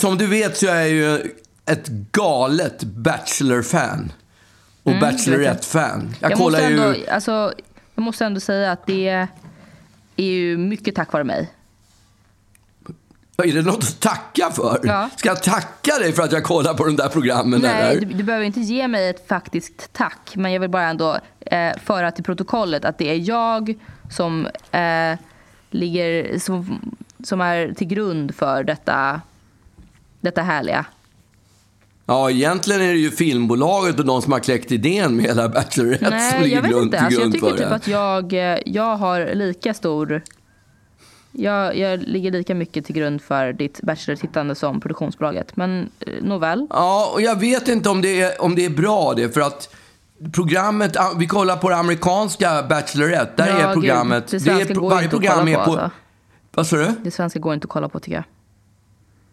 som du vet så är jag ju ett galet Bachelor-fan. Och Mm, Bachelorette-fan. Jag, Jag kollar ju... ändå, alltså, jag måste ändå säga att det är ju mycket tack vare mig. Är det något att tacka för? Ja. Ska jag tacka dig för att jag kollar på de där programmen? Nej, du, du behöver inte ge mig ett faktiskt tack. Men jag vill bara ändå eh, föra till protokollet att det är jag som eh, ligger som, som är till grund för detta, detta härliga. Ja, egentligen är det ju filmbolaget och de som har kläckt idén med hela Bachelorette som ligger jag vet grund, inte. Alltså, jag tycker typ det. att jag, eh, jag har lika stor... Jag, jag ligger lika mycket till grund för ditt Bachelor-tittande som produktionsbolaget. Men eh, nåväl. Ja, och jag vet inte om det är, om det är bra det, för att programmet, ah, vi kollar på det amerikanska Bachelorette, där Ja, är gud, programmet, det svenska är, varje program kolla är på, på, alltså. vad sa du? Det svenska går inte att kolla på tycker jag.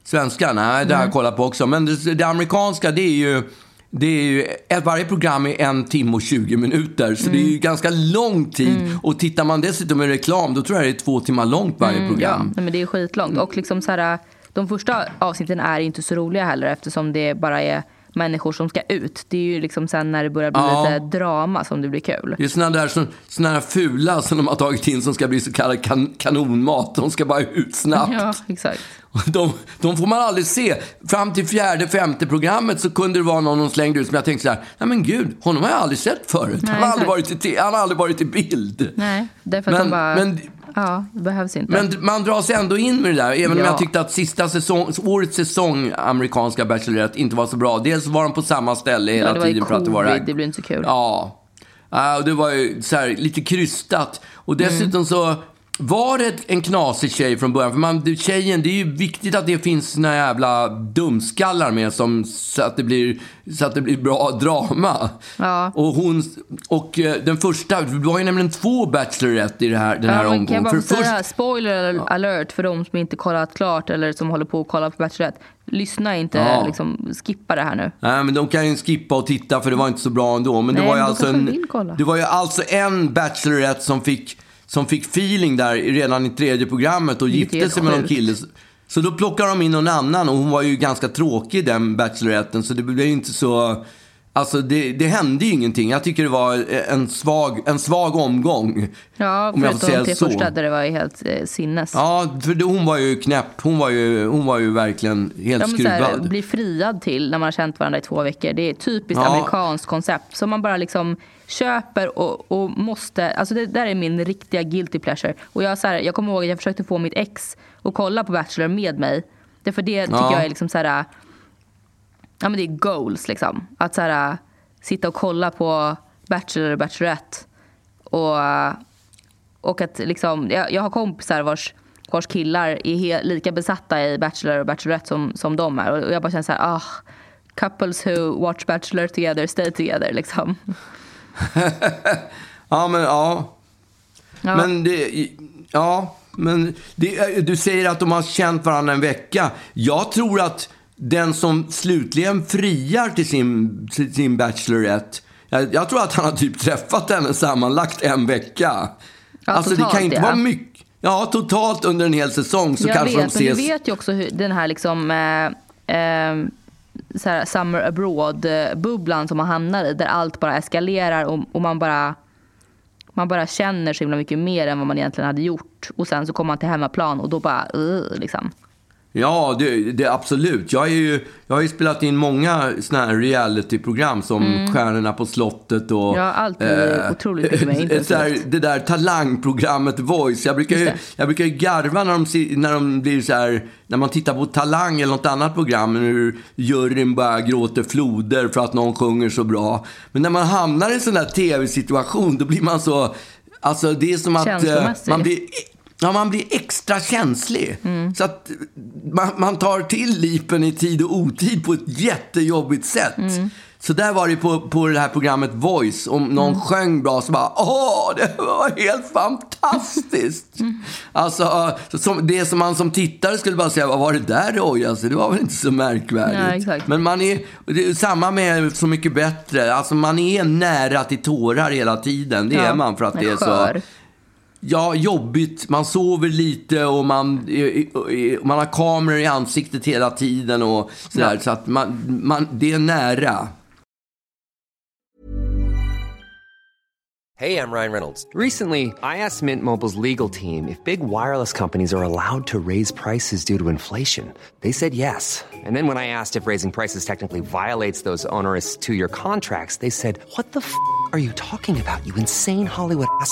Svenska? Nej, det har jag kollat på också. Men det, det amerikanska, det är ju... Det är ju, varje program är en timme och 20 minuter, så det är Mm. ju ganska lång tid. Och tittar man dessutom med reklam, då tror jag det är två timmar långt varje Mm, Ja, program. nej, men det är skitlångt. Och liksom så här, de första avsnitten är inte så roliga heller eftersom det bara är människor som ska ut. Det är ju liksom sen när det börjar bli Ja. lite drama som det blir kul. Det är såna där, såna, såna där fula som de har tagit in som ska bli så kallad kan, kanonmat. De ska bara ut snabbt. Ja, exakt. De, de får man aldrig se. Fram till fjärde, femte programmet så kunde det vara någon som slängde ut som jag tänkte så här, nej men gud, honom har jag aldrig sett förut. Nej, han, har aldrig varit i, han har aldrig varit i bild. Nej, därför att Men- de bara... men- ja, det behövs inte. Men man dras ändå in med det där, även om Ja. jag tyckte att sista säsong, årets säsong, amerikanska Bachelorette, inte var så bra. Dels var de på samma ställe hela ja, tiden för att det var det här det blir inte så kul. Ja. Och det var ju så här, lite krystat. Och dessutom så var det en knasig tjej från början. För man, det- tjejen, det är ju viktigt att det finns såna jävla dumskallar med som, så, att det blir, så att det blir bra drama. Ja. Och, hon, och eh, den första, det var ju nämligen två Bachelorette i det här, den här Ja, men kan jag omgången. bara För först, spoiler alert för de som inte kollat klart eller som håller på att kolla på Bachelorette. Lyssna inte, Ja. liksom, skippa det här nu. Nej, men de kan ju skippa och titta för det var inte så bra ändå. Men det Nej, var ju alltså en, det var ju alltså en Bachelorette som fick, som fick feeling där redan i tredje programmet och gifte sig med någon kille. Så då plockade de in någon annan och hon var ju ganska tråkig den Bacheloretten så det blev ju inte så... Alltså det, det hände ju ingenting. Jag tycker det var en svag, en svag omgång. Ja, Om jag förutom säga de tre så. första där det var helt eh, sinnes. Ja, för det- hon var ju knäpp. Hon var ju, hon var ju verkligen helt så skruvad. här, bli friad till när man har känt varandra i två veckor. Det är ett typiskt Ja. amerikanskt koncept som man bara liksom köper och, och måste. Alltså det där är min riktiga guilty pleasure. Och jag, så här, jag kommer ihåg att jag försökte få mitt ex att kolla på Bachelor med mig. Därför det tycker Ja. jag är liksom så här, ja men det är goals liksom. Att så här, sitta och kolla på Bachelor och Bachelorette. Och, och att liksom, jag, jag har kompisar vars, vars killar är he, lika besatta i Bachelor och Bachelorette som, som de är. Och jag bara känner så här, ah, couples who watch Bachelor together stay together liksom. Ja, men ja. Ja. Men det, ja, men det, du säger att de har känt varandra en vecka. Jag tror att den som slutligen friar till sin, till sin Bachelorette, jag, jag tror att han har typ träffat henne sammanlagt en vecka. Ja, alltså det totalt, kan inte ja. vara mycket. Ja, totalt under en hel säsong så jag kanske vet, de men ses. du vet ju också hur den här liksom eh, eh, så här summer abroad-bubblan eh, som man hamnar i där allt bara eskalerar och, och man bara man bara känner så himla mycket mer än vad man egentligen hade gjort. Och sen så kommer man till hemmaplan och då bara, uh, liksom. Ja, det, det absolut. Jag, är ju, jag har ju spelat in många såna här reality-program som Stjärnorna på slottet och... Mm. eh, Ja, allt är otroligt mycket här, intensivt. Det där talangprogrammet Voice. Jag brukar, ju, jag brukar ju garva när de, när de blir så här... När man tittar på Talang eller något annat program hur juryn bara gråter floder för att någon sjunger så bra. Men när man hamnar i en sån där tv-situation då blir man så... Alltså det är som att eh, man blir Ja, man blir extra känslig. Mm. Så att man, man tar till lipen i tid och otid på ett jättejobbigt sätt. Mm. Så där var det på, på det här programmet Voice. Om någon Mm. sjöng bra så bara åh, det var helt fantastiskt. Mm. Alltså, som, det som man som tittare skulle bara säga, vad var det där Roy? Alltså, det var väl inte så märkvärdigt. Nej, exakt. Men man är, det är samma med Så mycket bättre. Alltså man är nära till tårar hela tiden. Det Ja, är man för att det är så... ja, jobbigt. Man sover lite och man, man har kameror i ansiktet hela tiden och sådär. Ja. Så att man, man, det är nära. Hey, I'm Ryan Reynolds. Recently, I asked Mint Mobile's legal team if big wireless companies are allowed to raise prices due to inflation. They said yes. And then when I asked if raising prices technically violates those onerous two year contracts, they said, What the f are you talking about, you insane Hollywood ass?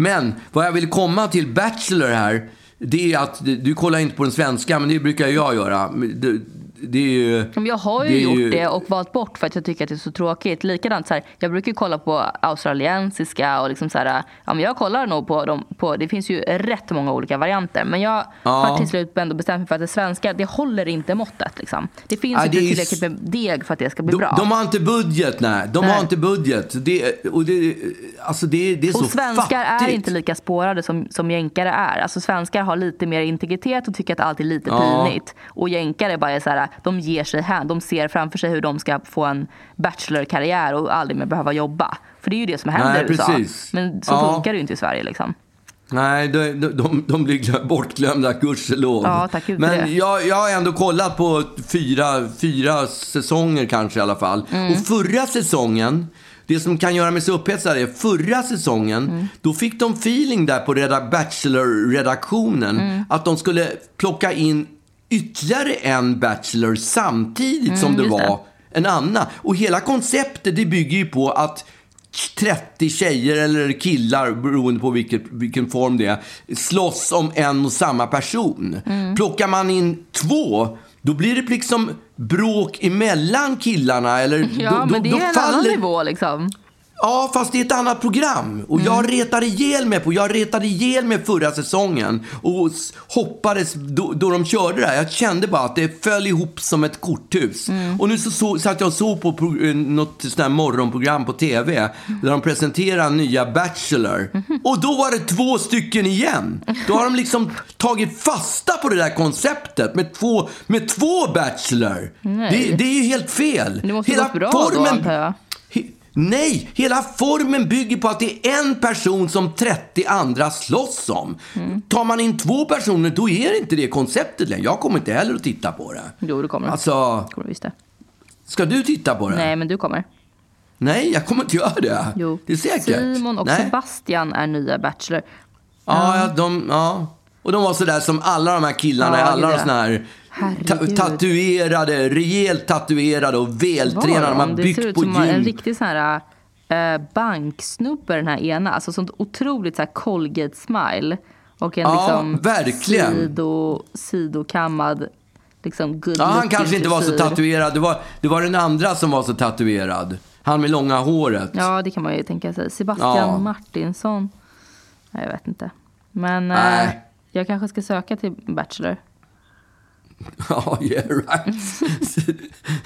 Men vad jag vill komma till Bachelor här, det är att du, kollar inte på den svenska, men det brukar jag göra. Det, är ju... Jag har ju det gjort ju- det och valt bort för att jag tycker att det är så tråkigt. Likadant så här, jag brukar kolla på australiensiska och liksom så här, ja men jag kollar nog på dem, på, det finns ju rätt många olika varianter. Men jag Ja. har till slut ändå bestämt mig för att det svenska, det håller inte måttet liksom. Det finns Nej, inte det är tillräckligt med deg för att det ska bli De, bra. de har inte budget, nej. De Nej. har inte budget. Det, och det, alltså det, det är så och svenskar fattigt. är inte lika spårade som, som jänkare är. Alltså svenskar har lite mer integritet och tycker att allt är lite Ja. pinigt. Och jänkare bara är så här, de ger sig hän. De ser framför sig hur de ska få en bachelorkarriär och aldrig mer behöva jobba. För det är ju det som händer Nej, i USA. precis. Men så Ja. funkar det ju inte i Sverige liksom. Nej, de, de, de, blir glö- bortglömda, gudskelov. Ja, tack Gud Men jag, jag har ändå kollat på fyra, fyra säsonger kanske i alla fall. Mm. Och förra säsongen, det som kan göra mig så upphetsad är, förra säsongen, Mm. då fick de feeling där på reda- Bachelor-redaktionen Mm. att de skulle plocka in ytterligare en Bachelor samtidigt som det Mm, just det. var en annan. Och hela konceptet det bygger ju på att 30 tjejer eller killar, beroende på vilket, vilken form det är, slåss om en och samma person. Mm. Plockar man in två, då blir det liksom bråk emellan killarna. Eller, Ja, då, då, men det är då en faller... annan nivå liksom. Ja, fast det är ett annat program. Och Mm. jag retade ihjäl mig på, jag retade ihjäl mig förra säsongen. Och hoppades då, då de körde det här. Jag kände bara att det föll ihop som ett korthus. Mm. Och nu så, så satt jag och såg på pro, eh, något sånt här morgonprogram på tv. Där de presenterar nya Bachelor. Mhm. Och då var det två stycken igen. Då har de liksom tagit fasta på det där konceptet med två, med två Bachelor. Det, det är ju helt fel. Det måste gått bra då, antar jag. Nej, hela formen bygger på att det är en person som 30 andra slåss om. Mm. Tar man in två personer, då är det inte det konceptet längre. Jag kommer inte heller att titta på det. Jo, du kommer. Alltså, kommer du visst det. ska du titta på det? Nej, men du kommer. Nej, jag kommer inte göra det. Jo. Det är säkert. Simon och Nej. Sebastian är nya Bachelor. Ja, ja, de, ja. Och de var sådär som alla de här killarna, Ja, alla de såna här Herregud. tatuerade, rejält tatuerade och vältränade. De har Det ser ut som en riktig sån här eh, banksnubbe den här ena. Alltså sånt otroligt så här Colgate-smile. Och en Ja, liksom verkligen. Sido, sidokammad liksom good Ja, han kanske inte var så tatuerad. Det var, det var den andra som var så tatuerad. Han med långa håret. Ja, det kan man ju tänka sig. Sebastian Ja. Martinsson. Nej, jag vet inte. Men eh, jag kanske ska söka till Bachelor. Ja, yeah right.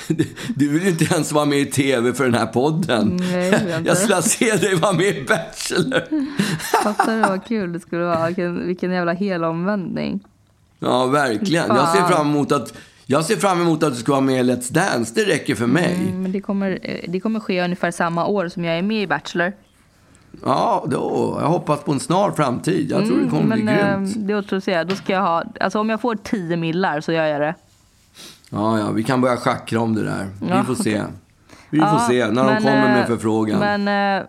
Du vill ju inte ens vara med i tv för den här podden. Nej, jag skulle se dig vara med i Bachelor. Fattar du vad kul det skulle vara? Vilken, vilken jävla helomvändning. Ja, verkligen. Jag ser fram emot att, jag ser fram emot att du ska vara med i Let's Dance. Det räcker för mig. Mm, Men det kommer, eh, det kommer ske ungefär samma år som jag är med i Bachelor. Ja, då. Jag hoppas på en snar framtid. Jag tror det kommer men bli eh, grymt. det återstår att. Då ska jag ha, alltså om jag får 10 millar så gör jag det. Ja, ja, vi kan börja schackra om det där. Ja, vi får se. Vi Ja, får se när de men, kommer med eh, förfrågan. Men eh,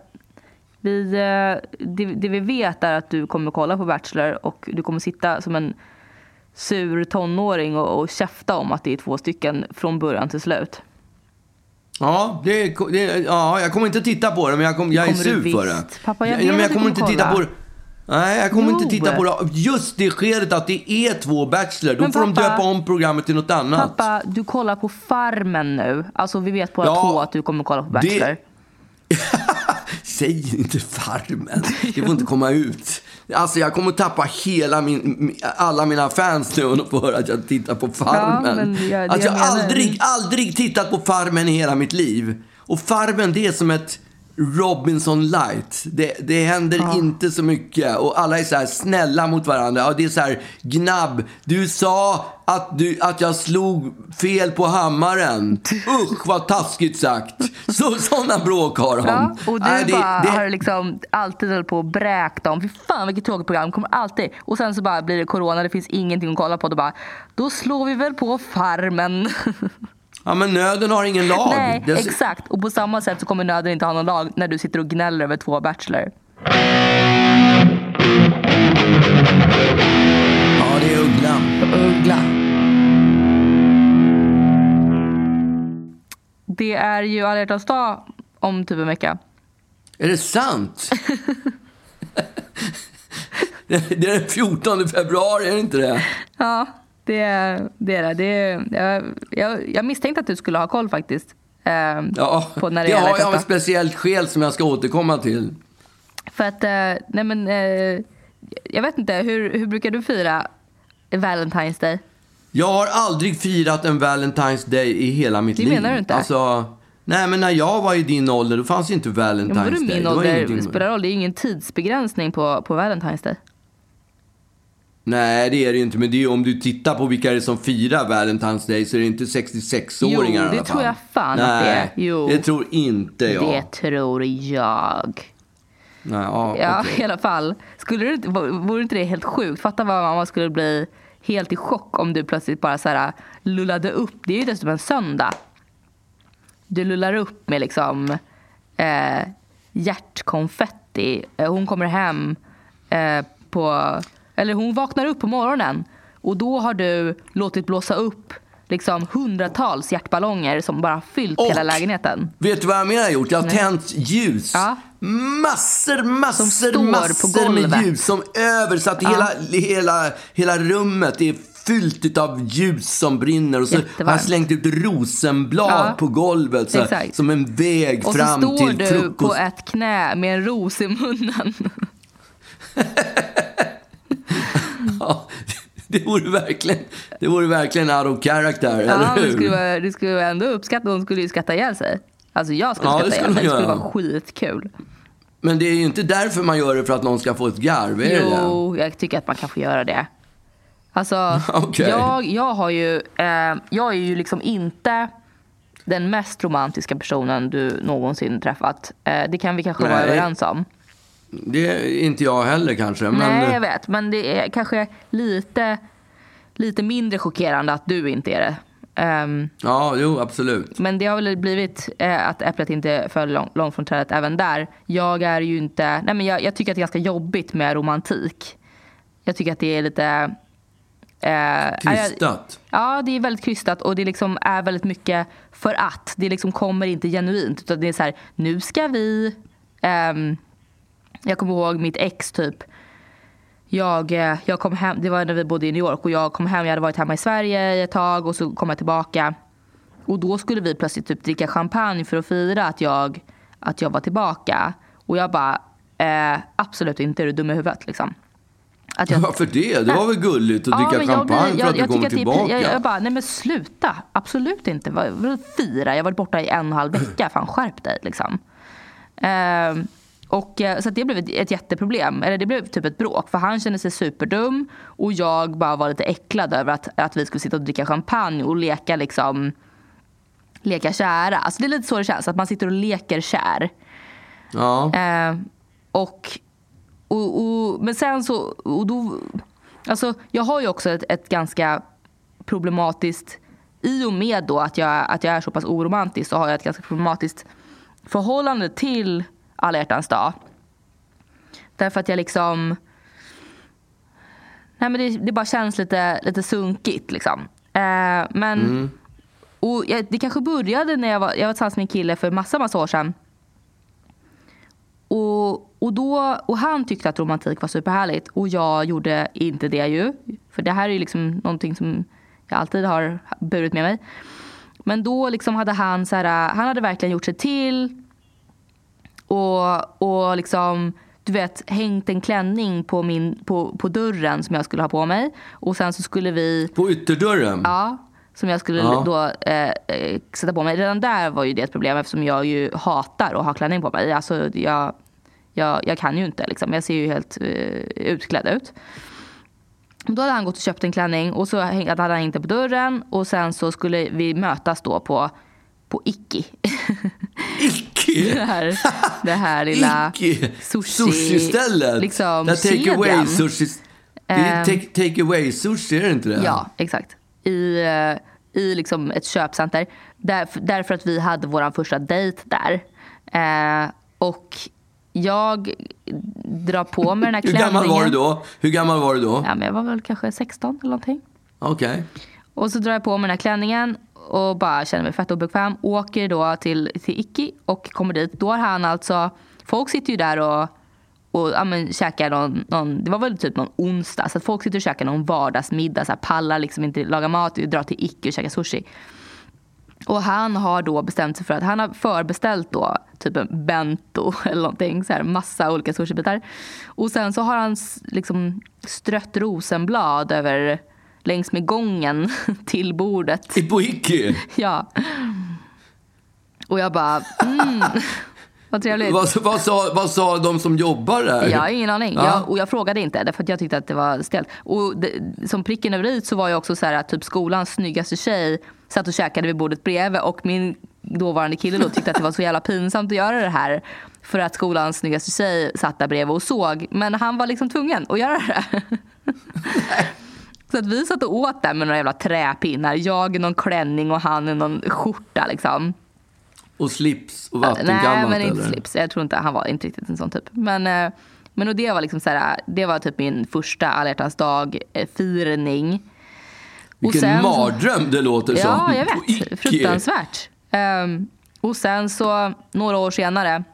vi, eh, det, det vi vet är att du kommer kolla på Bachelor och du kommer sitta som en sur tonåring och, och käfta om att det är två stycken från början till slut. Ja, det, det, ja, jag kommer inte titta på det, men jag, kom, jag är sur för det. Pappa, jag ja, men jag kommer inte kommer titta på kolla. det. Nej, jag kommer Jo. inte titta på det. Just det skedet att det är två Bachelor. Då Men får de pappa- döpa om programmet till något annat. Pappa, du kollar på Farmen nu. Alltså vi vet båda Ja, två att du kommer kolla på Bachelor. det- Säg inte Farmen. Det får inte komma ut. Alltså jag kommer tappa hela min, alla mina fans nu om de får att jag tittar på Farmen. men jag- alltså, jag har aldrig, aldrig tittat på Farmen i hela mitt liv. Och Farmen det är som ett Robinson light. Det, det händer inte så mycket och alla är så här snälla mot varandra. Och det är så här gnabb. Du sa att, du, att jag slog fel på hammaren. Usch vad taskigt sagt. Så, sådana bråk har de. Ja, och du Nej, det- bara det- har liksom alltid hållit på och bräkt dem. Fy fan vilket tråkigt program. Kommer alltid. Och sen så bara blir det corona, det finns ingenting att kolla på. Då bara, då slår vi väl på Farmen. Ja, men nöden har ingen lag. Nej, Det- exakt. Och på samma sätt så kommer nöden inte ha någon lag när du sitter och gnäller över två Bachelor. Ja, det är Uggla. Uggla. Det är ju alla hjärtans dag om typ en vecka. Är det sant? det det är den 14 februari, är det inte det? Ja, det är det. Det. det jag, jag, jag misstänkte att du skulle ha koll faktiskt. Eh, Ja, på när det, det gäller har jag av ett speciellt skäl som jag ska återkomma till. För att, eh, nej men, eh, jag vet inte, hur, hur brukar du fira Valentine's Day? Jag har aldrig firat en Valentine's Day i hela mitt Det liv. menar du inte? Alltså, nej, men när jag var i din ålder, då fanns inte Ja, Valentine's men vadå Day. min Det ålder? ingenting- spelar roll, det är ingen tidsbegränsning på, på Valentine's Day. Nej, det är det ju inte. Men det är, om du tittar på vilka det är som firar Valentine's Day så är det inte 66-åringar Jo, det tror jag fan att det är. Jo. det tror inte jag. Det tror jag. Nej, ja, Ja, okej. i alla fall. Skulle inte- vore inte det helt sjukt? Fatta vad mamma skulle bli helt i chock om du plötsligt bara så här lullade upp. Det är ju dessutom en söndag. Du lullar upp med liksom eh, hjärtkonfetti. Eh, Hon kommer hem eh, på... Eller hon vaknar upp på morgonen och då har du låtit blåsa upp liksom hundratals hjärtballonger som bara fyllt Och- hela lägenheten. Vet du vad jag mer har gjort? Jag har tänt ljus. Ja. Massor, massor, massor med ljus som över så att hela, hela, hela rummet är fyllt av ljus som brinner. Och så har jag Jättevarmt. slängt ut rosenblad Ja. på golvet så, som en väg Och så fram står till du frukost. på ett knä med en ros i munnen. Ja, det, vore verkligen, det vore verkligen out of character, Ja, eller men det hur? skulle, vara, det skulle vara ändå uppskatta. Hon skulle ju skratta ihjäl sig. Alltså jag skulle Ja, skratta ihjäl mig. Det skulle vara skitkul. Men det är ju inte därför man gör det för att någon ska få ett garv, är det det? Jo, jag tycker att man kan få göra det. Alltså, Okej. jag, jag har ju... Eh, jag är ju liksom inte den mest romantiska personen du någonsin träffat. Eh, det kan vi kanske vara Nej. överens om. Det är inte jag heller kanske. Men, Nej, jag vet. Men det är kanske lite, lite mindre chockerande att du inte är det. Ehm, Ja, jo, absolut. Men det har väl blivit eh, att äpplet inte föll lång, långt från trädet även där. Jag är ju inte... Nej men jag, jag tycker att det är ganska jobbigt med romantik. Jag tycker att det är lite... Eh, jag- Krystat. Ja, det är väldigt krystat och det liksom är väldigt mycket för att. Det liksom kommer inte genuint. Utan det är så här, nu ska vi... ehm, jag kommer ihåg mitt ex typ. Jag, eh, jag kom hem, det var när vi bodde i New York och jag kom hem, jag hade varit hemma i Sverige ett tag och så kom jag tillbaka. Och då skulle vi plötsligt typ dricka champagne för att fira att jag, att jag var tillbaka. Och jag bara, eh, absolut inte, är du dum i huvudet liksom. Att jag, Varför det? Det var väl gulligt att dricka men jag champagne blir- för att du kommer tillbaka? Jag, jag bara, nej men sluta. Absolut inte. Fira? Jag har varit borta i en och en halv vecka. Fan skärp dig liksom. Ehm, och, eh, så det blev ett, ett jätteproblem. Eller det blev typ ett bråk. För han kände sig superdum. Och jag bara var lite äcklad över att, att vi skulle sitta och dricka champagne och leka liksom leka kära. Alltså det är lite så det känns. Att man sitter och leker kär. Ja. Eh, och, och, och, men sen så, och då, alltså jag har ju också ett, ett ganska problematiskt, i och med då att jag, att jag är så pass oromantisk så har jag ett ganska problematiskt förhållande till alla hjärtans dag. Därför att jag liksom, nej men det, det bara känns lite, lite sunkigt liksom. Eh, men, och jag, det kanske började när jag var, jag var tillsammans med en kille för massa, massa år sedan. Och, och, då, och han tyckte att romantik var superhärligt och jag gjorde inte det ju. För det här är ju liksom någonting som jag alltid har burit med mig. Men då liksom hade han så här, han hade verkligen gjort sig till. Och, och liksom, du vet, hängt en klänning på, min, på, på dörren som jag skulle ha på mig. Och sen så skulle vi... På ytterdörren? Ja, som jag skulle Ja. då eh, eh, sätta på mig. Redan där var ju det ett problem eftersom jag ju hatar att ha klänning på mig. Alltså, jag, jag, jag kan ju inte liksom. Jag ser ju helt eh, utklädd ut. Då hade han gått och köpt en klänning och så hade han hängt den på dörren och sen så skulle vi mötas då på, på Ikki. det, Icke! här, det här lilla Icke! sushi... Sushi-stället! Liksom, take away sushi. Det är Ehm. take, take away sushi, är det inte det? Ja, exakt. I, eh, i liksom ett köpcenter. Där, därför att vi hade vår första dejt där. Eh, och jag drar på mig den här Hur klänningen. gammal var du då? Hur gammal var du då? Ja, men jag var väl kanske 16 eller någonting. Okej. Och så drar jag på mig den här klänningen och bara känner mig fett obekväm. Åker då till, till Icky och kommer dit. Då har han alltså, folk sitter ju där och, och ja, men, käkar någon, någon, det var väl typ någon onsdag. Så att folk sitter och käkar någon vardagsmiddag. Så här, pallar liksom inte laga mat, drar till Icky och käkar sushi. Och han har då bestämt sig för att han har förbeställt då typ en bento eller någonting. Så här, massa olika sushibitar. Och sen så har han liksom strött rosenblad över längs med gången till bordet. I Icke? Ja. Och jag bara, mm, vad trevligt. Vad, vad, sa, vad sa de som jobbar där? Jag har ingen aning. Ja. Jag, och jag frågade inte därför att jag tyckte att det var stelt. Och det, som pricken över i så var jag också så här att typ skolans snyggaste tjej satt och käkade vid bordet bredvid och min dåvarande kille då tyckte att det var så jävla pinsamt att göra det här. För att skolans snyggaste tjej satt där bredvid och såg. Men han var liksom tvungen att göra det. Så att vi satt och åt där med några jävla träpinnar. Jag i någon klänning och han i någon skjorta liksom. Och slips och vattenkammat? Nej, men inte eller? slips. Jag tror inte han var inte riktigt en sån typ. Men, eh, men och det var liksom så här, det var typ min första alla hjärtans dag eh. Vilken sen mardröm det låter som. Ja, jag vet. Fruktansvärt. Ehm, och sen så några år senare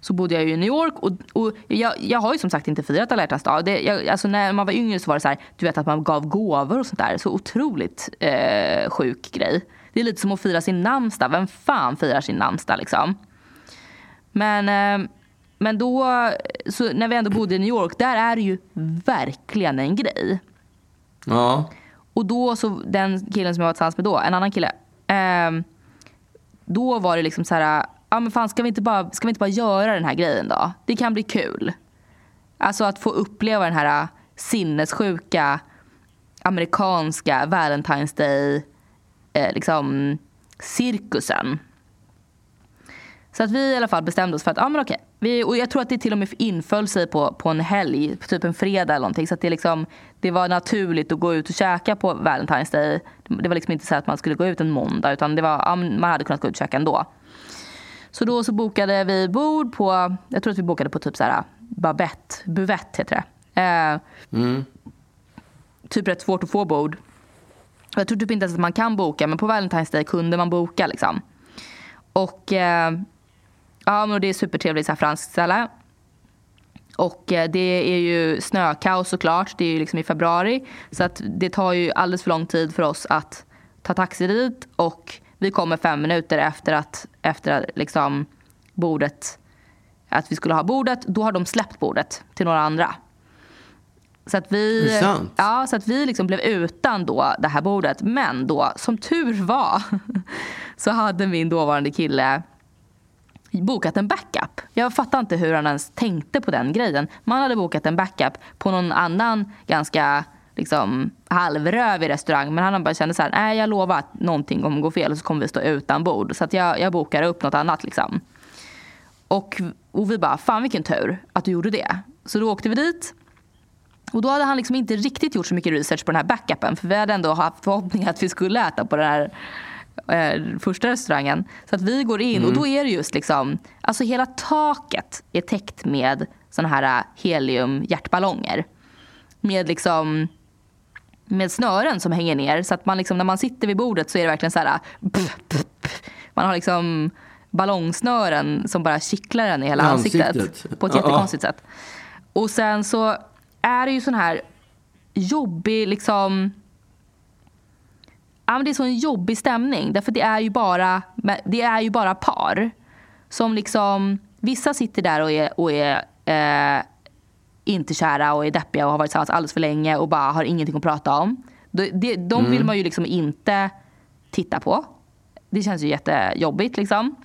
så bodde jag ju i New York och, och jag, jag har ju som sagt inte firat alla hjärtans dag. Det, jag, alltså när man var yngre så var det så här, du vet att man gav gåvor och sånt där. Så otroligt eh, sjuk grej. Det är lite som att fira sin namnsdag. Vem fan firar sin namnsdag liksom? Men, eh, men då, så när vi ändå bodde i New York, där är det ju verkligen en grej. Ja. Och då så, den killen som jag var tillsammans med då, en annan kille. ehm, då var det liksom så här, ja men fan ska vi, inte bara, ska vi inte bara göra den här grejen då? Det kan bli kul. Alltså att få uppleva den här äh, sinnessjuka amerikanska Valentine's Day eh, liksom cirkusen. Så att vi i alla fall bestämde oss för att, ja men okej. Vi, och jag tror att det till och med inföll sig på, på en helg, på typ en fredag eller någonting. Så att det, liksom, det var naturligt att gå ut och käka på Valentine's Day. Det var liksom inte så att man skulle gå ut en måndag utan det var, ja, man hade kunnat gå ut och käka ändå. Så då så bokade vi bord på, jag tror att vi bokade på typ så här Babette, Buvette heter det. Eh, Typ rätt svårt att få bord. Jag tror typ inte ens att man kan boka men på Valentine's Day kunde man boka liksom. Och eh, ja men det är supertrevligt så här franskt ställe. Och eh, det är ju snökaos såklart. Det är ju liksom i februari. Så att det tar ju alldeles för lång tid för oss att ta taxi dit. Och vi kommer fem minuter efter att, efter liksom bordet, att vi skulle ha bordet. Då har de släppt bordet till några andra. Så att vi, ja, så att vi liksom blev utan då det här bordet. Men då, som tur var, så hade min dåvarande kille bokat en backup. Jag fattar inte hur han ens tänkte på den grejen. Man hade bokat en backup på någon annan ganska liksom, halvrövig restaurang. Men han bara kände så här, nej jag lovar att någonting kommer gå fel och så kommer vi stå utan bord. Så att jag, jag bokar upp något annat liksom. Och, och vi bara, fan vilken tur att du gjorde det. Så då åkte vi dit. Och då hade han liksom inte riktigt gjort så mycket research på den här backupen. För vi hade ändå haft förhoppning att vi skulle äta på den här eh, första restaurangen. Så att vi går in och då är det just liksom, alltså hela taket är täckt med såna här helium hjärtballonger. Med liksom med snören som hänger ner. Så att man liksom, när man sitter vid bordet så är det verkligen så här... Man har liksom ballongsnören som bara kittlar en i hela ansiktet. Ansiktet. På ett jättekonstigt sätt. Och sen så är det ju sån här jobbig liksom... Ja, men det är så en jobbig stämning. Därför det är ju bara, det är ju bara par. Som liksom, vissa sitter där och är, och är eh, inte kära och är deppiga och har varit tillsammans alldeles för länge och bara har ingenting att prata om. De, de, de vill man ju liksom inte titta på. Det känns ju jättejobbigt liksom.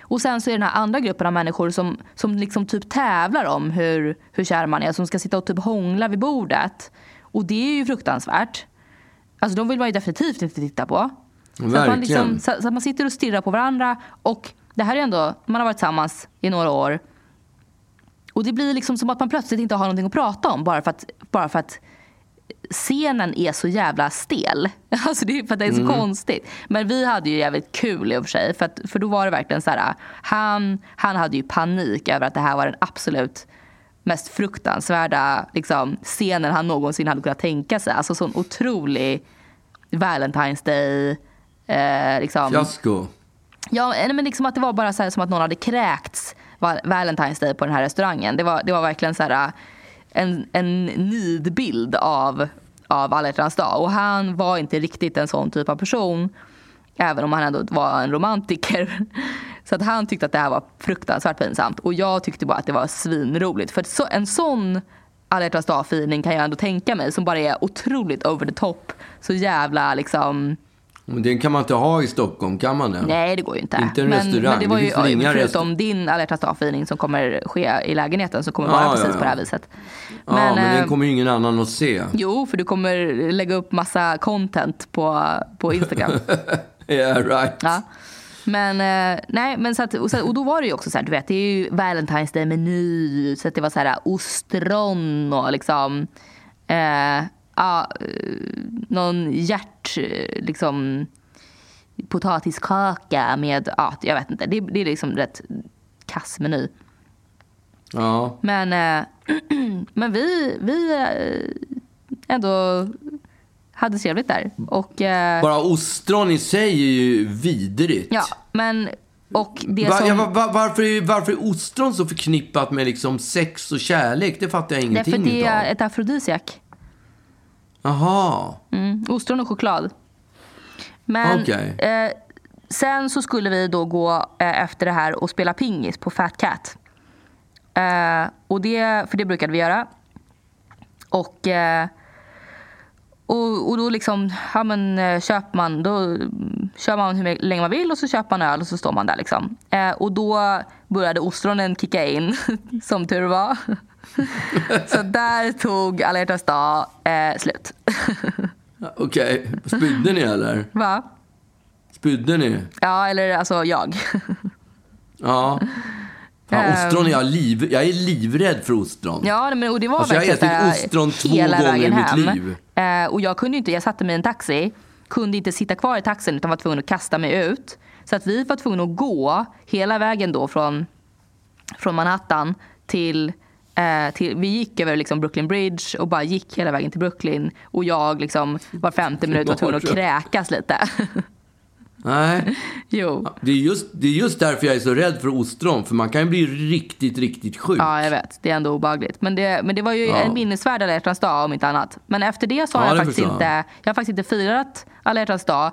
Och sen så är det den här andra gruppen av människor som, som liksom typ tävlar om hur, hur kär man är. Som ska sitta och typ hångla vid bordet. Och det är ju fruktansvärt. Alltså de vill man ju definitivt inte titta på. Så att, man Verkligen. liksom, så, så att man sitter och stirrar på varandra. Och det här är ändå, man har varit tillsammans i några år. Och det blir liksom som att man plötsligt inte har någonting att prata om. Bara för att, bara för att scenen är så jävla stel. Alltså det är för att det är så konstigt. Men vi hade ju jävligt kul i och för sig. För, att, för då var det verkligen så här. Han, han hade ju panik över att det här var den absolut mest fruktansvärda liksom, scenen han någonsin hade kunnat tänka sig. Alltså sån otrolig Valentine's Day. Eh, liksom. Fiasko. Ja, men liksom att det var bara så här, som att någon hade kräkts Valentine's Day på den här restaurangen. Det var, det var verkligen så här, äh, en, en nidbild av, av alla hjärtans dag. Och han var inte riktigt en sån typ av person. Även om han ändå var en romantiker. Så att han tyckte att det här var fruktansvärt pinsamt. Och jag tyckte bara att det var svinroligt. För så, en sån alla hjärtans dag-feeling kan jag ändå tänka mig. Som bara är otroligt over the top. Så jävla liksom... Men Den kan man inte ha i Stockholm, kan man det? Nej, det går ju inte. Inte en men, restaurang. Men det var Det ju, väl inga förutom din alla dag-feeling som kommer ske i lägenheten som kommer Ja, vara ja, precis ja. på det här viset. ja, men eh, den kommer ju ingen annan att se. Jo, för du kommer lägga upp massa content på, på Instagram. Yeah, right. ja. Men eh, nej, men så att, och, så, och då var det ju också så här, du vet, det är ju Valentine's Day-meny. Så att det var så här ostron och liksom, eh, ja, någon hjärt, liksom, potatiskaka med, ja, jag vet inte. Det, det är liksom rätt kass meny. Ja. Men, eh, men vi, vi eh, ändå hade trevligt där. Och, eh, Bara ostron i sig är ju vidrigt. ja, men och det Va, som... ja, va, va, varför, är, varför är ostron så förknippat med liksom sex och kärlek? Det fattar jag Därför ingenting det är utav. ett afrodisiak. Jaha. Mm, ostron och choklad. Men Okej. eh, sen så skulle vi då gå eh, efter det här och spela pingis på Fat Cat. Eh, och det, för det brukade vi göra. Och, eh, och, och då liksom, ja men eh, köper man, då kör man hur länge man vill och så köper man öl och så står man där liksom. Eh, och då började ostronen kicka in, som tur var. så där tog alla hjärtans dag eh, slut. Okej. Spydde ni eller? Va? Spydde ni? Ja, eller alltså jag. Ja. Fan, Ehm. ostron är jag, liv, jag är livrädd för ostron. Ja, men, och det var Alltså, jag har ätit ostron två gånger i mitt hem. liv. Eh, och jag kunde inte, jag satte mig i en taxi, kunde inte sitta kvar i taxin utan var tvungen att kasta mig ut. Så att vi var tvungna att gå hela vägen då från, från Manhattan till till, vi gick över liksom Brooklyn Bridge och bara gick hela vägen till Brooklyn. Och jag liksom var femte minut var tvungen att kräkas lite. Nej. jo. Det är, just, det är just därför jag är så rädd för ostron. För man kan ju bli riktigt, riktigt sjuk. Ja, jag vet. Det är ändå obehagligt. Men det, men det var ju Ja. en minnesvärd alla hjärtans dag om inte annat. Men efter det så har Ja, jag faktiskt inte, jag. jag har faktiskt inte firat alla hjärtans dag.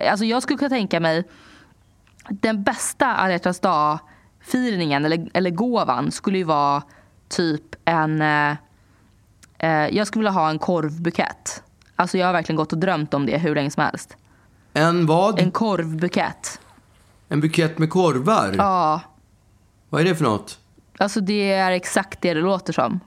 Alltså jag skulle kunna tänka mig den bästa alla hjärtans dag-firningen eller, eller gåvan skulle ju vara typ en... Eh, eh, jag skulle vilja ha en korvbukett. Alltså jag har verkligen gått och drömt om det hur länge som helst. En vad? En En, korvbukett. bukett med korvar? Ja, Vad är det för något? alltså det är exakt det det låter som.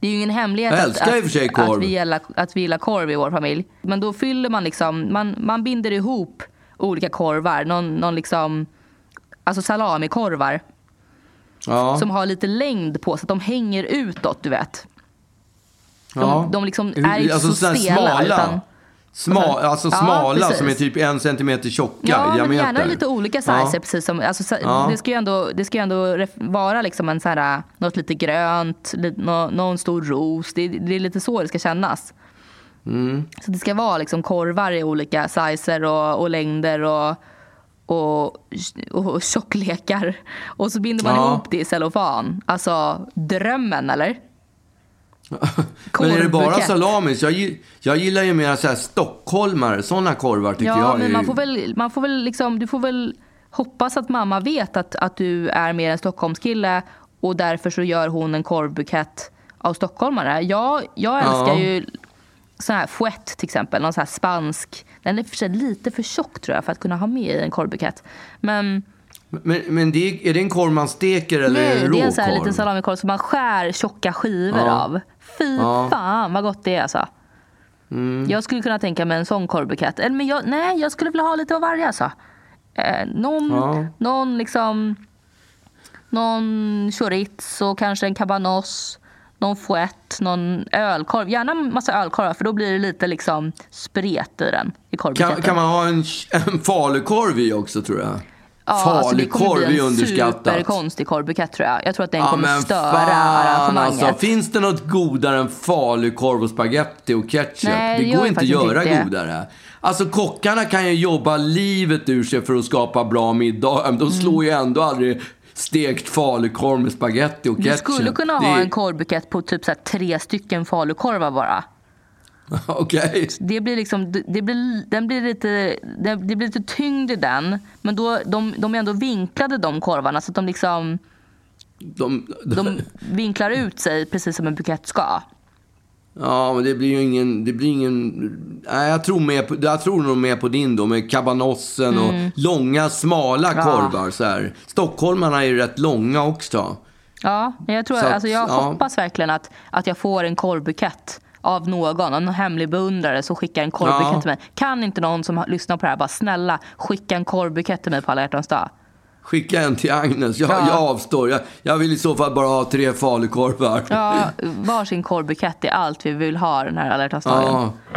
Det är ju ingen hemlighet Jag att, att, att, vi gillar, att vi gillar korv i vår familj. Men då fyller man liksom, man, man binder ihop olika korvar. Någon, någon liksom, alltså salamikorvar. Ja. som har lite längd på så att de hänger utåt, du vet. De, ja. de liksom är inte alltså så stela. smala. Utan, Sma, alltså Ja, smala precis. som är typ en centimeter tjocka i ja, men diameter. gärna lite olika sizer. Ja. Precis som, alltså, så- Ja. Det ska ju ändå, det ska ändå vara liksom en så här, något lite grönt, lite, nå, någon stor ros. Det, det är lite så det ska kännas. Mm. Så det ska vara liksom korvar i olika sizer och, och längder och, och, och tjocklekar. Och så binder man Ja. ihop det i cellofan. Alltså drömmen, eller? Men är det bara salamis? Jag, jag gillar ju mer så här stockholmare. Sådana korvar tycker Ja, jag men är... man får väl, man får väl liksom, du får väl hoppas att mamma vet att, att du är mer en Stockholmskille och därför så gör hon en korvbukett av stockholmare. Jag, jag älskar Ja. ju sån här fouette till exempel, någon sån här spansk. Den är för sig lite för tjock tror jag för att kunna ha med i en korvbukett. Men Men, men det är, är det en korv man steker eller är nej, det det är en sån här liten salamikorv som man skär tjocka skivor Ja. av. Fy Ja. Mm. fan vad gott det är alltså. Jag skulle kunna tänka mig en sån korvbukett. Eller, Men jag, nej, jag skulle vilja ha lite av varje alltså. Eh, någon, Ja. någon liksom någon chorizo, kanske en cabanos, någon fouette, någon ölkorv. Gärna en massa ölkorvar för då blir det lite liksom spret i den. I. Kan, kan man ha en, en falukorv i också tror jag? Ja, alltså det kommer falukorv bli är en underskattat. superkonstig korvbukett tror jag. Jag tror att den Ja, kommer störa fan arrangemanget. alltså. Finns det något godare än falukorv och spaghetti och ketchup? Nej, det det går inte att göra inte det. godare. Alltså kockarna kan ju jobba livet ur sig för att skapa bra middag. De slår ju ändå aldrig stekt falukorv med spaghetti och Du ketchup. skulle kunna Det ha är- en korvbukett på typ så tre stycken falukorvar bara. Okej. Det blir liksom, det blir, den blir lite, det blir lite tyngd i den. Men då, de, de är ändå vinklade de korvarna så att de liksom De, de vinklar ut sig precis som en bukett ska. Ja, men det blir ju ingen... Det blir ingen nej, jag, tror med på, jag tror nog med på din då, med kabanossen och långa, smala Mm. Ja. korvar. Så här. Stockholmarna är ju rätt långa också. Ja, jag, tror, att, alltså jag ja. hoppas verkligen att, att jag får en korvbukett av någon, en hemlig beundrare som skickar en korvbukett Ja. till mig. Kan inte någon som lyssnar på det här bara snälla skicka en korvbukett till mig på alla hjärtans dag? Skicka en till Agnes. Jag, Ja. jag avstår. Jag, jag vill i så fall bara ha tre falukorvar. Ja, varsin korvbukett är allt vi vill ha den här alla hjärtans dagen. Ja,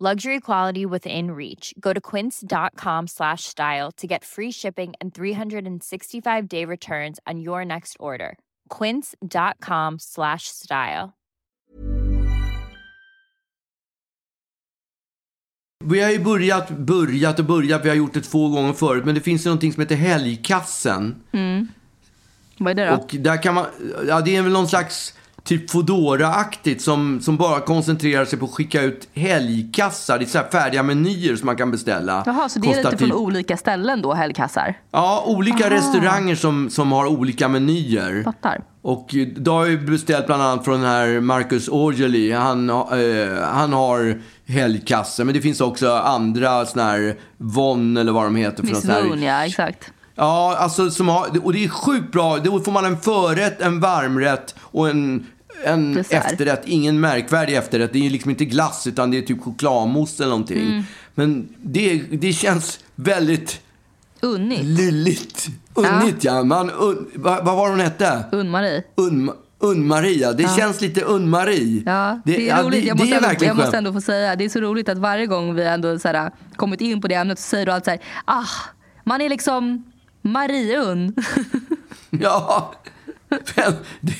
Luxury quality within reach. Go to quince.com slash style to get free shipping and 365 day returns on your next order. Quince.com slash style. Vi har ju börjat, börjat och börjat. Vi har gjort det två gånger förut. Men det finns ju någonting som heter Helgkassen. Mm. Vad är det då? Och där kan man, ja det är väl någon slags typ Foodora-aktigt som, som bara koncentrerar sig på att skicka ut helgkassar. Det är så färdiga menyer som man kan beställa. Jaha, så det är Kostar lite från typ- olika ställen då, helgkassar? Ja, olika restauranger som, som har olika menyer. Fattar. Och då har jag beställt bland annat från den här Marcus Aujalay. Han, eh, han har helgkasse, men det finns också andra sådana här Von eller vad de heter. Miss Moon, ja exakt. Ja, alltså som har, och det är sjukt bra. Då får man en förrätt, en varmrätt och en, en Dessert. efterrätt. Ingen märkvärdig efterrätt. Det är liksom inte glass, utan det är typ chokladmousse eller någonting. Mm. Men det, det känns väldigt Unnigt. lylligt. Unnigt, ja. Man, un, vad, vad var hon hette? Unn-Marie. Un, Unn-Maria. Det känns lite Unn-Marie. Ja, det, är roligt. det, jag, det måste ändå, jag måste ändå få säga, det är så roligt att varje gång vi ändå så här, kommit in på det ämnet så säger du alltid så här, ah, man är liksom Marie-Unn. Ja. Men, det,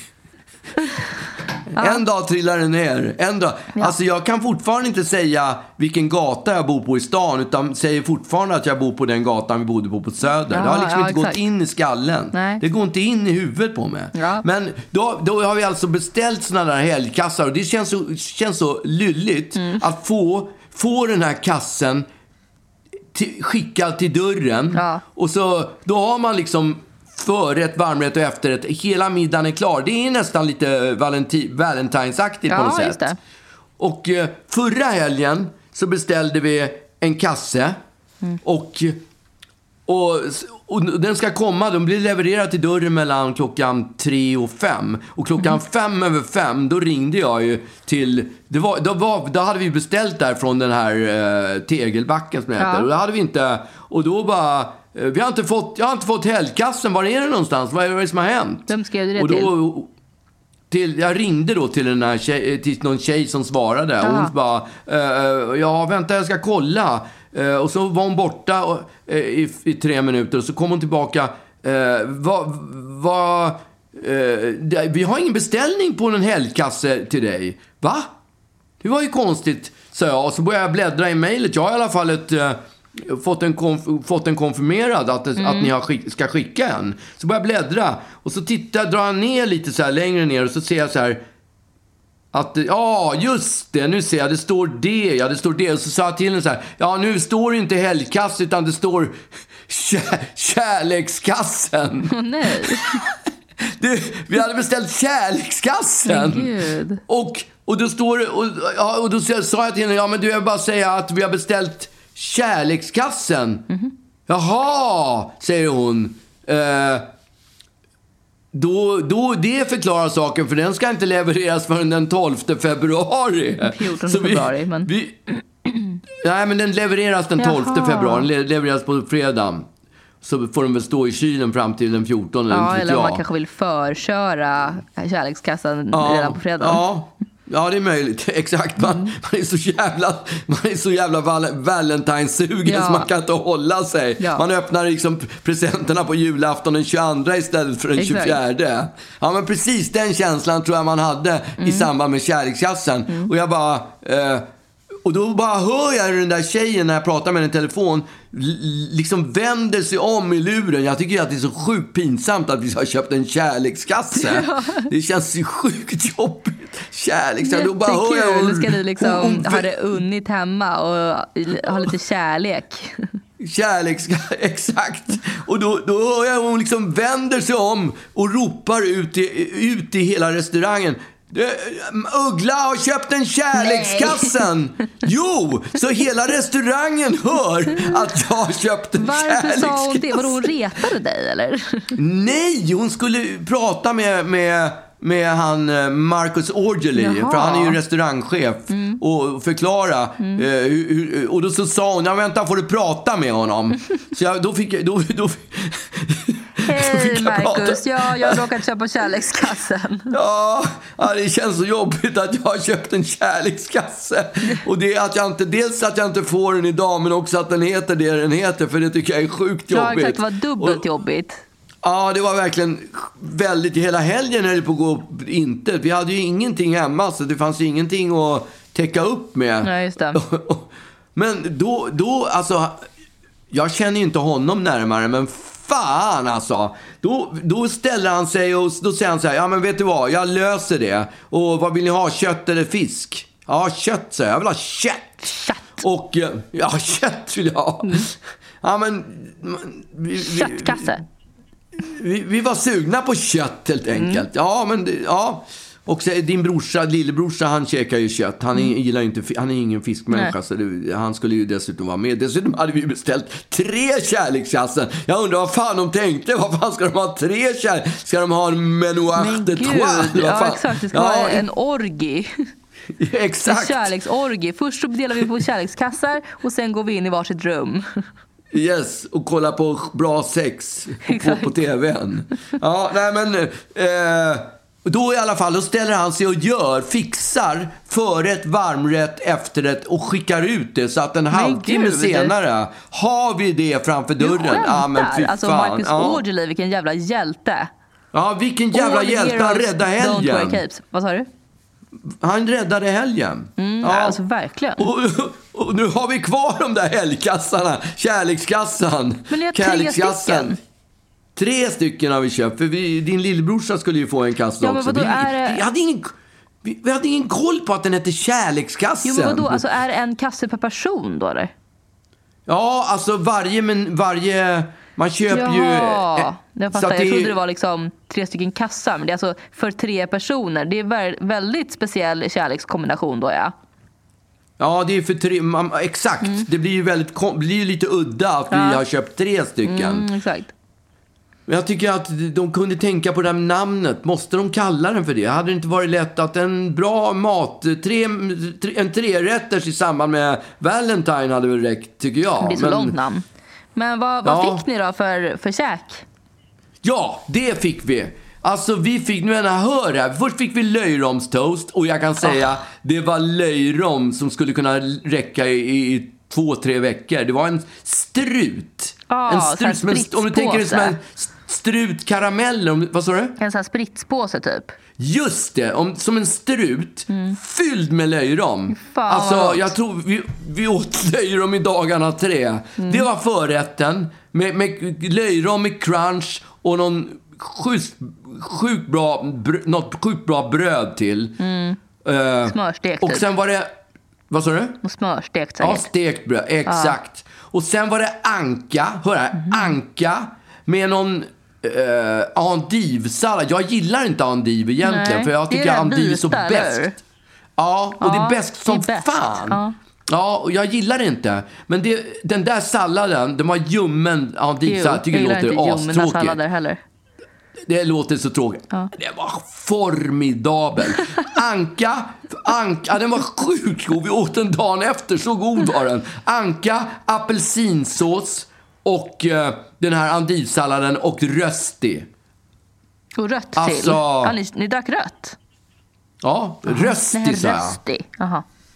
En dag trillar det ner. En dag. Alltså jag kan fortfarande inte säga vilken gata jag bor på i stan. Utan säger fortfarande att jag bor på den gatan vi bodde på på Söder. det har liksom ja, inte exakt. gått in i skallen. Nej. Det går inte in i huvudet på mig. Ja. Men då, då har vi alltså beställt sådana där helgkassar. Och det känns så, känns så lylligt Mm. att få, få den här kassen till, skickad till dörren. Ja. Och så, då har man liksom förrätt, varmrätt och efterrätt. Hela middagen är klar. Det är nästan lite valenti- Valentine's-aktigt på Ja, något just sätt. det. Och eh, förra helgen så beställde vi en kasse. Mm. Och, och, och den ska komma, den blir levererad till dörren mellan klockan tre och fem. Och klockan Mm. fem över fem, då ringde jag ju till... Det var, då, var, då hade vi beställt där från den här eh, tegelbacken som det heter. Ja. Och det hade vi inte... Och då bara... eh, Vi har inte fått, jag har inte fått helgkassen. Var är den någonstans? Vad är det som har hänt? Vem skrev du det och då, till? till? Jag ringde då till, den här tjej, eh, till någon tjej som svarade. Och hon bara, eh, ja vänta jag ska kolla. Eh, och så var hon borta och, eh, i, i tre minuter och så kom hon tillbaka. Eh, vad, vad, eh, vi har ingen beställning på en helgkasse till dig. Va? Det var ju konstigt, sa jag. Och så började jag bläddra i mejlet. Jag har i alla fall ett, eh, fått, en konf- fått en konfirmerad att, det- att ni har skick- ska skicka en. Så började jag bläddra. Och så tittar, drar jag ner lite så här längre ner och så ser jag så här att, ja, just det, nu ser jag, det står det, ja, det står det. Och så sa jag till henne så här, ja, nu står det inte helgkass, utan det står kär, kärlekskassen. Åh nej. Du, vi hade beställt kärlekskassen. Gud. Och, och då står det, och, och då sa jag till henne, ja men du, jag vill bara säga att vi har beställt kärlekskassen. Mhm. Jaha, säger hon. Eh, då, då, det förklarar saken, för den ska inte levereras förrän den 12 februari. 14 Så vi- februari, men- Vi, nej, men den levereras den 12 Jaha. februari. Den le- levereras på fredag. Så får den väl stå i kylen fram till den 14, eller Ja, vet eller om man kanske vill förköra kärlekskassan Ja, redan på fredag. Ja, ja, det är möjligt. Exakt. Man, Mm. man är så jävla, man är så jävla val- Valentine's-sugen Ja. så man kan inte hålla sig. Ja. Man öppnar liksom presenterna på julafton den 22 istället för den Exakt. 24. Ja, men precis den känslan tror jag man hade Mm. i samband med kärlekskassan. Och jag bara... Eh, och då bara hör jag hur den där tjejen när jag pratar med henne i telefon liksom vänder sig om i luren. Jag tycker att det är så sjukt pinsamt att vi har köpt en kärlekskasse. Det känns ju sjukt jobbigt. Kärlekskasse. Då bara hör jag ska ni liksom hon- hon- ha det unnigt hemma och ha lite kärlek. Kärlekskasse, exakt. Och då, då hör jag hon liksom vänder sig om och ropar ut i, ut i hela restaurangen. "Det- Uggla har köpt en kärlekskassen! Jo, så hela restaurangen hör att jag har köpt en Varför sa hon det? Vadå hon retade dig eller? Nej, hon skulle prata med, med, med han eh, Marcus Aujalay. Mm. för han är ju restaurangchef, och förklara. Eh, hur, och då så sa hon, ja vänta får du prata med honom? Så jag, då fick jag, då, då, Hej. Marcus, ja, jag har råkat köpa kärlekskassen. Ja, ja, det känns så jobbigt att jag har köpt en kärlekskasse. Och det är att jag inte, dels att jag inte får den idag, men också att den heter det den heter, för det tycker jag är sjukt Ja, jobbigt. exakt, det var dubbelt Och- jobbigt. Ja, det var verkligen väldigt... Hela helgen höll det på att gå inte. Vi hade ju ingenting hemma, så det fanns ju ingenting att täcka upp med. Nej, just det. Men då, då, alltså... Jag känner ju inte honom närmare, men fan alltså. Då, då ställer han sig och då säger han så här, ja men vet du vad, jag löser det. Och vad vill ni ha, kött eller fisk? Ja, kött säger jag, jag vill ha kött. Kött. Och, eh, ja kött vill jag ha. Ja men... Köttkasse. Vi, vi var sugna på kött helt enkelt. Ja, men ja. Och så, din brorsa, lillebrorsa, han käkar ju kött. Han är, gillar ju inte, han är ingen fiskmänniska, Nej. så det, han skulle ju dessutom vara med. Dessutom hade vi beställt tre kärlekskassen. Jag undrar vad fan de tänkte. Vad fan ska de ha tre kärlek? Ska de ha en menouage Men de trois? Ja, exakt. Det ska Ja, vara en orgi. En Exakt. kärleksorgi. Först så delar vi på kärlekskassar och sen går vi in i varsitt rum. Yes, och kolla på bra sex på, på, tvn. Ja, nej men... Eh, då i alla fall, då ställer han sig och gör, fixar förrätt, varmrätt, efterrätt och skickar ut det. Så att en halvtimme senare har vi det framför Du dörren. Ja, men skämtar. fy alltså fan. Marcus ja. Aujalay, vilken jävla hjälte. ja, vilken jävla All hjälte. Han räddade Don't wear helgen. capes. Vad sa du? Han räddade helgen. Mm, Ja. Alltså verkligen. Och, och nu har vi kvar de där helgkassarna. Kärlekskassan. Men har tre Kärlekskassan. stycken. Tre stycken har vi köpt. För vi, din lillebrorsa skulle ju få en kasse Ja, men också. vadå, vi, är det- vi, hade ingen, vi, vi hade ingen koll på att den hette Kärlekskassen. Jo men vadå, alltså är det en kasse per person då eller? Ja, alltså varje... Men varje man köper ju... Jaha, eh, jag så fattar. att Jag trodde det var liksom tre stycken kassar. Men det är alltså för tre personer. Det är vä- väldigt speciell kärlekskombination då ja. Ja, det är för tre... Man, exakt. Det blir ju väldigt, blir ju lite udda att vi Mm. Ja. har köpt tre stycken. Mm, exakt. Men Jag tycker att de kunde tänka på det här namnet. Måste de kalla den för det? Hade det inte varit lätt att en bra mat, tre, en trerätters i samband med Valentine hade väl räckt, tycker jag. Det är så Men- långt namn. Men vad, vad Ja. fick ni då för, för käk? Ja, det fick vi. Alltså vi fick, nu när hör här. Först fick vi löjromstoast och jag kan säga det var löjrom som skulle kunna räcka i, i två, tre veckor. Det var en strut. Ja, en strut, en, om du tänker dig som en spritspåse. strut karamell. Om, vad sa du? En sån här spritspåse typ. Just det, om, som en strut fylld med löjrom. Mm. fan, alltså, jag tror vi, vi åt löjrom i dagarna tre. Mm. Det var förrätten med, med löjrom med crunch och någon sjukt sjuk bra, br- något sjukt bra bröd till. Eh, Smörstekt och typ. sen var det, vad sa du? Smörstekt Ja, säkert. stekt bröd. Exakt. Och sen var det anka. Hör här. Mhm. Anka med någon uh, andivsallad. Jag gillar inte andiv egentligen. Nej, för jag det tycker det andiv är så bäst. Ja, och det Ja, är bäst som det är fan. Ja. Ja, och jag gillar det inte. Men det, den där salladen, den var ljummen andivsallad. Jag tycker det gillar låter inte ljumna astråkigt. sallader heller. Det låter så tråkigt. Det var formidabel. Anka, anka, den var sjukt god. Vi åt den dagen efter, så god var den. Anka, apelsinsås och eh, den här andivsalladen och rösti. Och rött till. Alltså- Ja, ni, ni drack rött? Ja, rösti sa jag. rösti.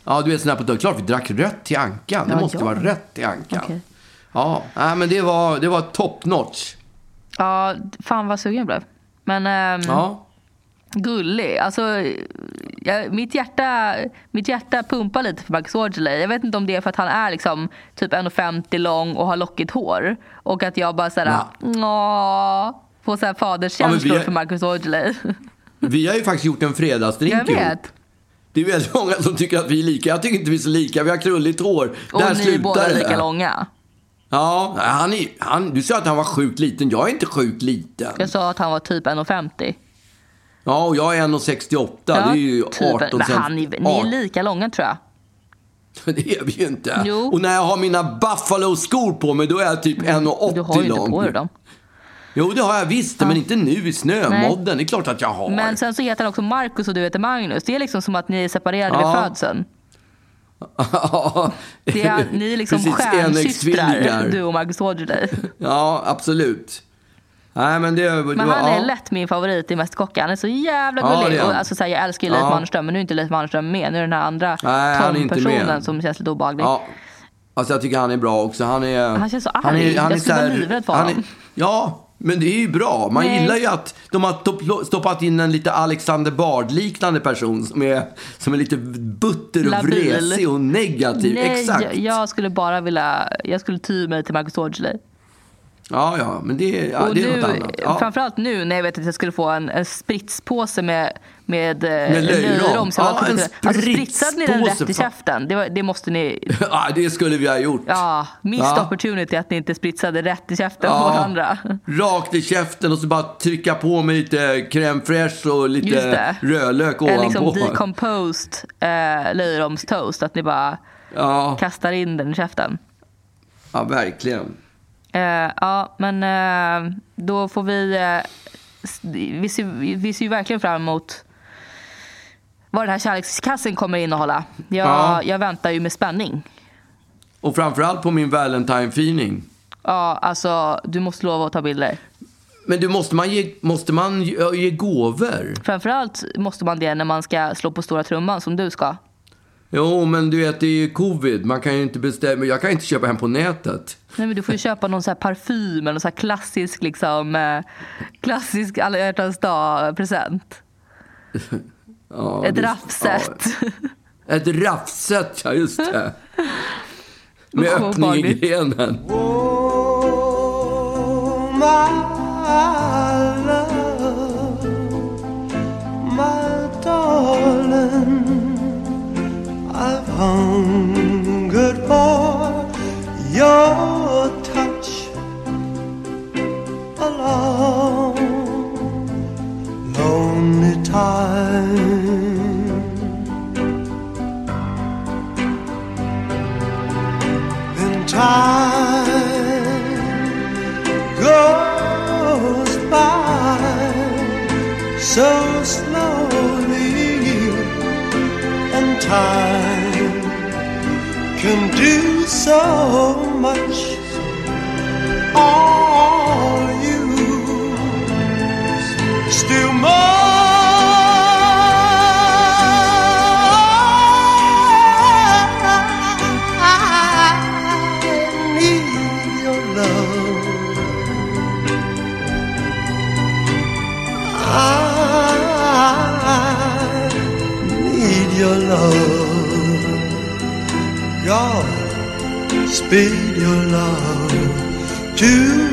Ja, du vet sån här på. Klart vi drack rött till ankan. Det Ja, måste ja. vara rött till ankan. Okej. Ja, nej, men det var, det var top notch. Ja, fan vad sugen jag blev. Men ehm, Ja. Gullig. Alltså, jag, mitt, hjärta, mitt hjärta pumpar lite för Max Aujalay. Jag vet inte om det är för att han är liksom typ 1,50 lång och har lockigt hår. Och att jag bara såhär, ja. får såhär faderskänslor Ja, för Marcus Aujalay. Vi har ju faktiskt gjort en fredagsdrink jag ihop. vet. Det är väldigt många som tycker att vi är lika. Jag tycker inte vi är så lika. Vi har krulligt hår. Och Där ni är båda det. lika långa. Ja, han är, han, du sa att han var sjukt liten. Jag är inte sjukt liten. Jag sa att han var typ 1,50. Ja, och jag är 1,68. det är ju 18 typ. Men han är, ni är 18. lika långa tror jag. Det är vi ju inte. Jo. Och när jag har mina Buffalo-skor på mig, då är jag typ 1,80 Du har ju lång. inte på dig dem. Jo, det har jag visst. Men inte nu i snömodden. Det är klart att jag har. Men sen så heter han också Marcus och du heter Magnus. Det är liksom som att ni är separerade Ja. vid födseln. Ja. Det är, ni är liksom Precis, stjärnsystrar, du och Marcus Aujalay. Ja, absolut. Nej, men det, det Men var, han är ja. lätt min favorit i Mästerkocken. Han är så jävla Ja, gullig. det han. och, alltså, så här, jag älskar ju Leif Ja. Mannerström, men nu är inte Leif Mannerström med. Nu är den här andra med. som känns lite obehaglig. Ja. Alltså jag tycker han är bra också. Han, är, Han känns så arg. Han är, han Jag skulle vara livrädd för honom. Ja, men det är ju bra. Man Nej. gillar ju att de har topp- stoppat in en lite Alexander Bard-liknande person som är, som är lite butter och Labil. vresig och negativ. Nej, Exakt. jag, jag skulle bara vilja... Jag skulle ty mig till Marcus Aujalay. Ja, ja, men det, ja, det är nu, något annat. Ja. Framförallt nu när jag vet att jag skulle få en, en spritspåse med, med, med löjrom. Ja, en alltså spritsade ni den rätt i käften? Det, var, det måste ni... ja, det skulle vi ha gjort. Ja, missed Ja. opportunity att ni inte spritsade rätt i käften på Ja, varandra. Rakt i käften och så bara trycka på med lite crème fraîche och lite rödlök En liksom ovanpå. decomposed eh, löjromstoast. Att ni bara Ja, kastar in den i käften. ja, verkligen. Eh, ja, men eh, då får vi... S- vi, ser, vi ser ju verkligen fram emot vad den här kärlekskassen kommer innehålla. Jag, Ja. jag väntar ju med spänning. Och framförallt på min Valentine-feeling. Ja, alltså, du måste lova att ta bilder. Men du, måste man ge, måste man ge, ge gåvor? Framförallt måste man det när man ska slå på stora trumman som du ska. Jo, men du vet, det är ju covid. Man kan ju inte bestämma. Jag kan inte köpa hem på nätet. Nej, men du får ju köpa någon så här parfym eller någon så här klassisk, liksom, eh, klassisk alla hjärtans dag-present. Ja, Ett det- raffset. Ja, ett raffset, ja just det. Med öppning i grenen. I've hungered for your touch a long, lonely time. Then time goes by so slowly can do so much. All you still more I need your love. I need your love. God, your love to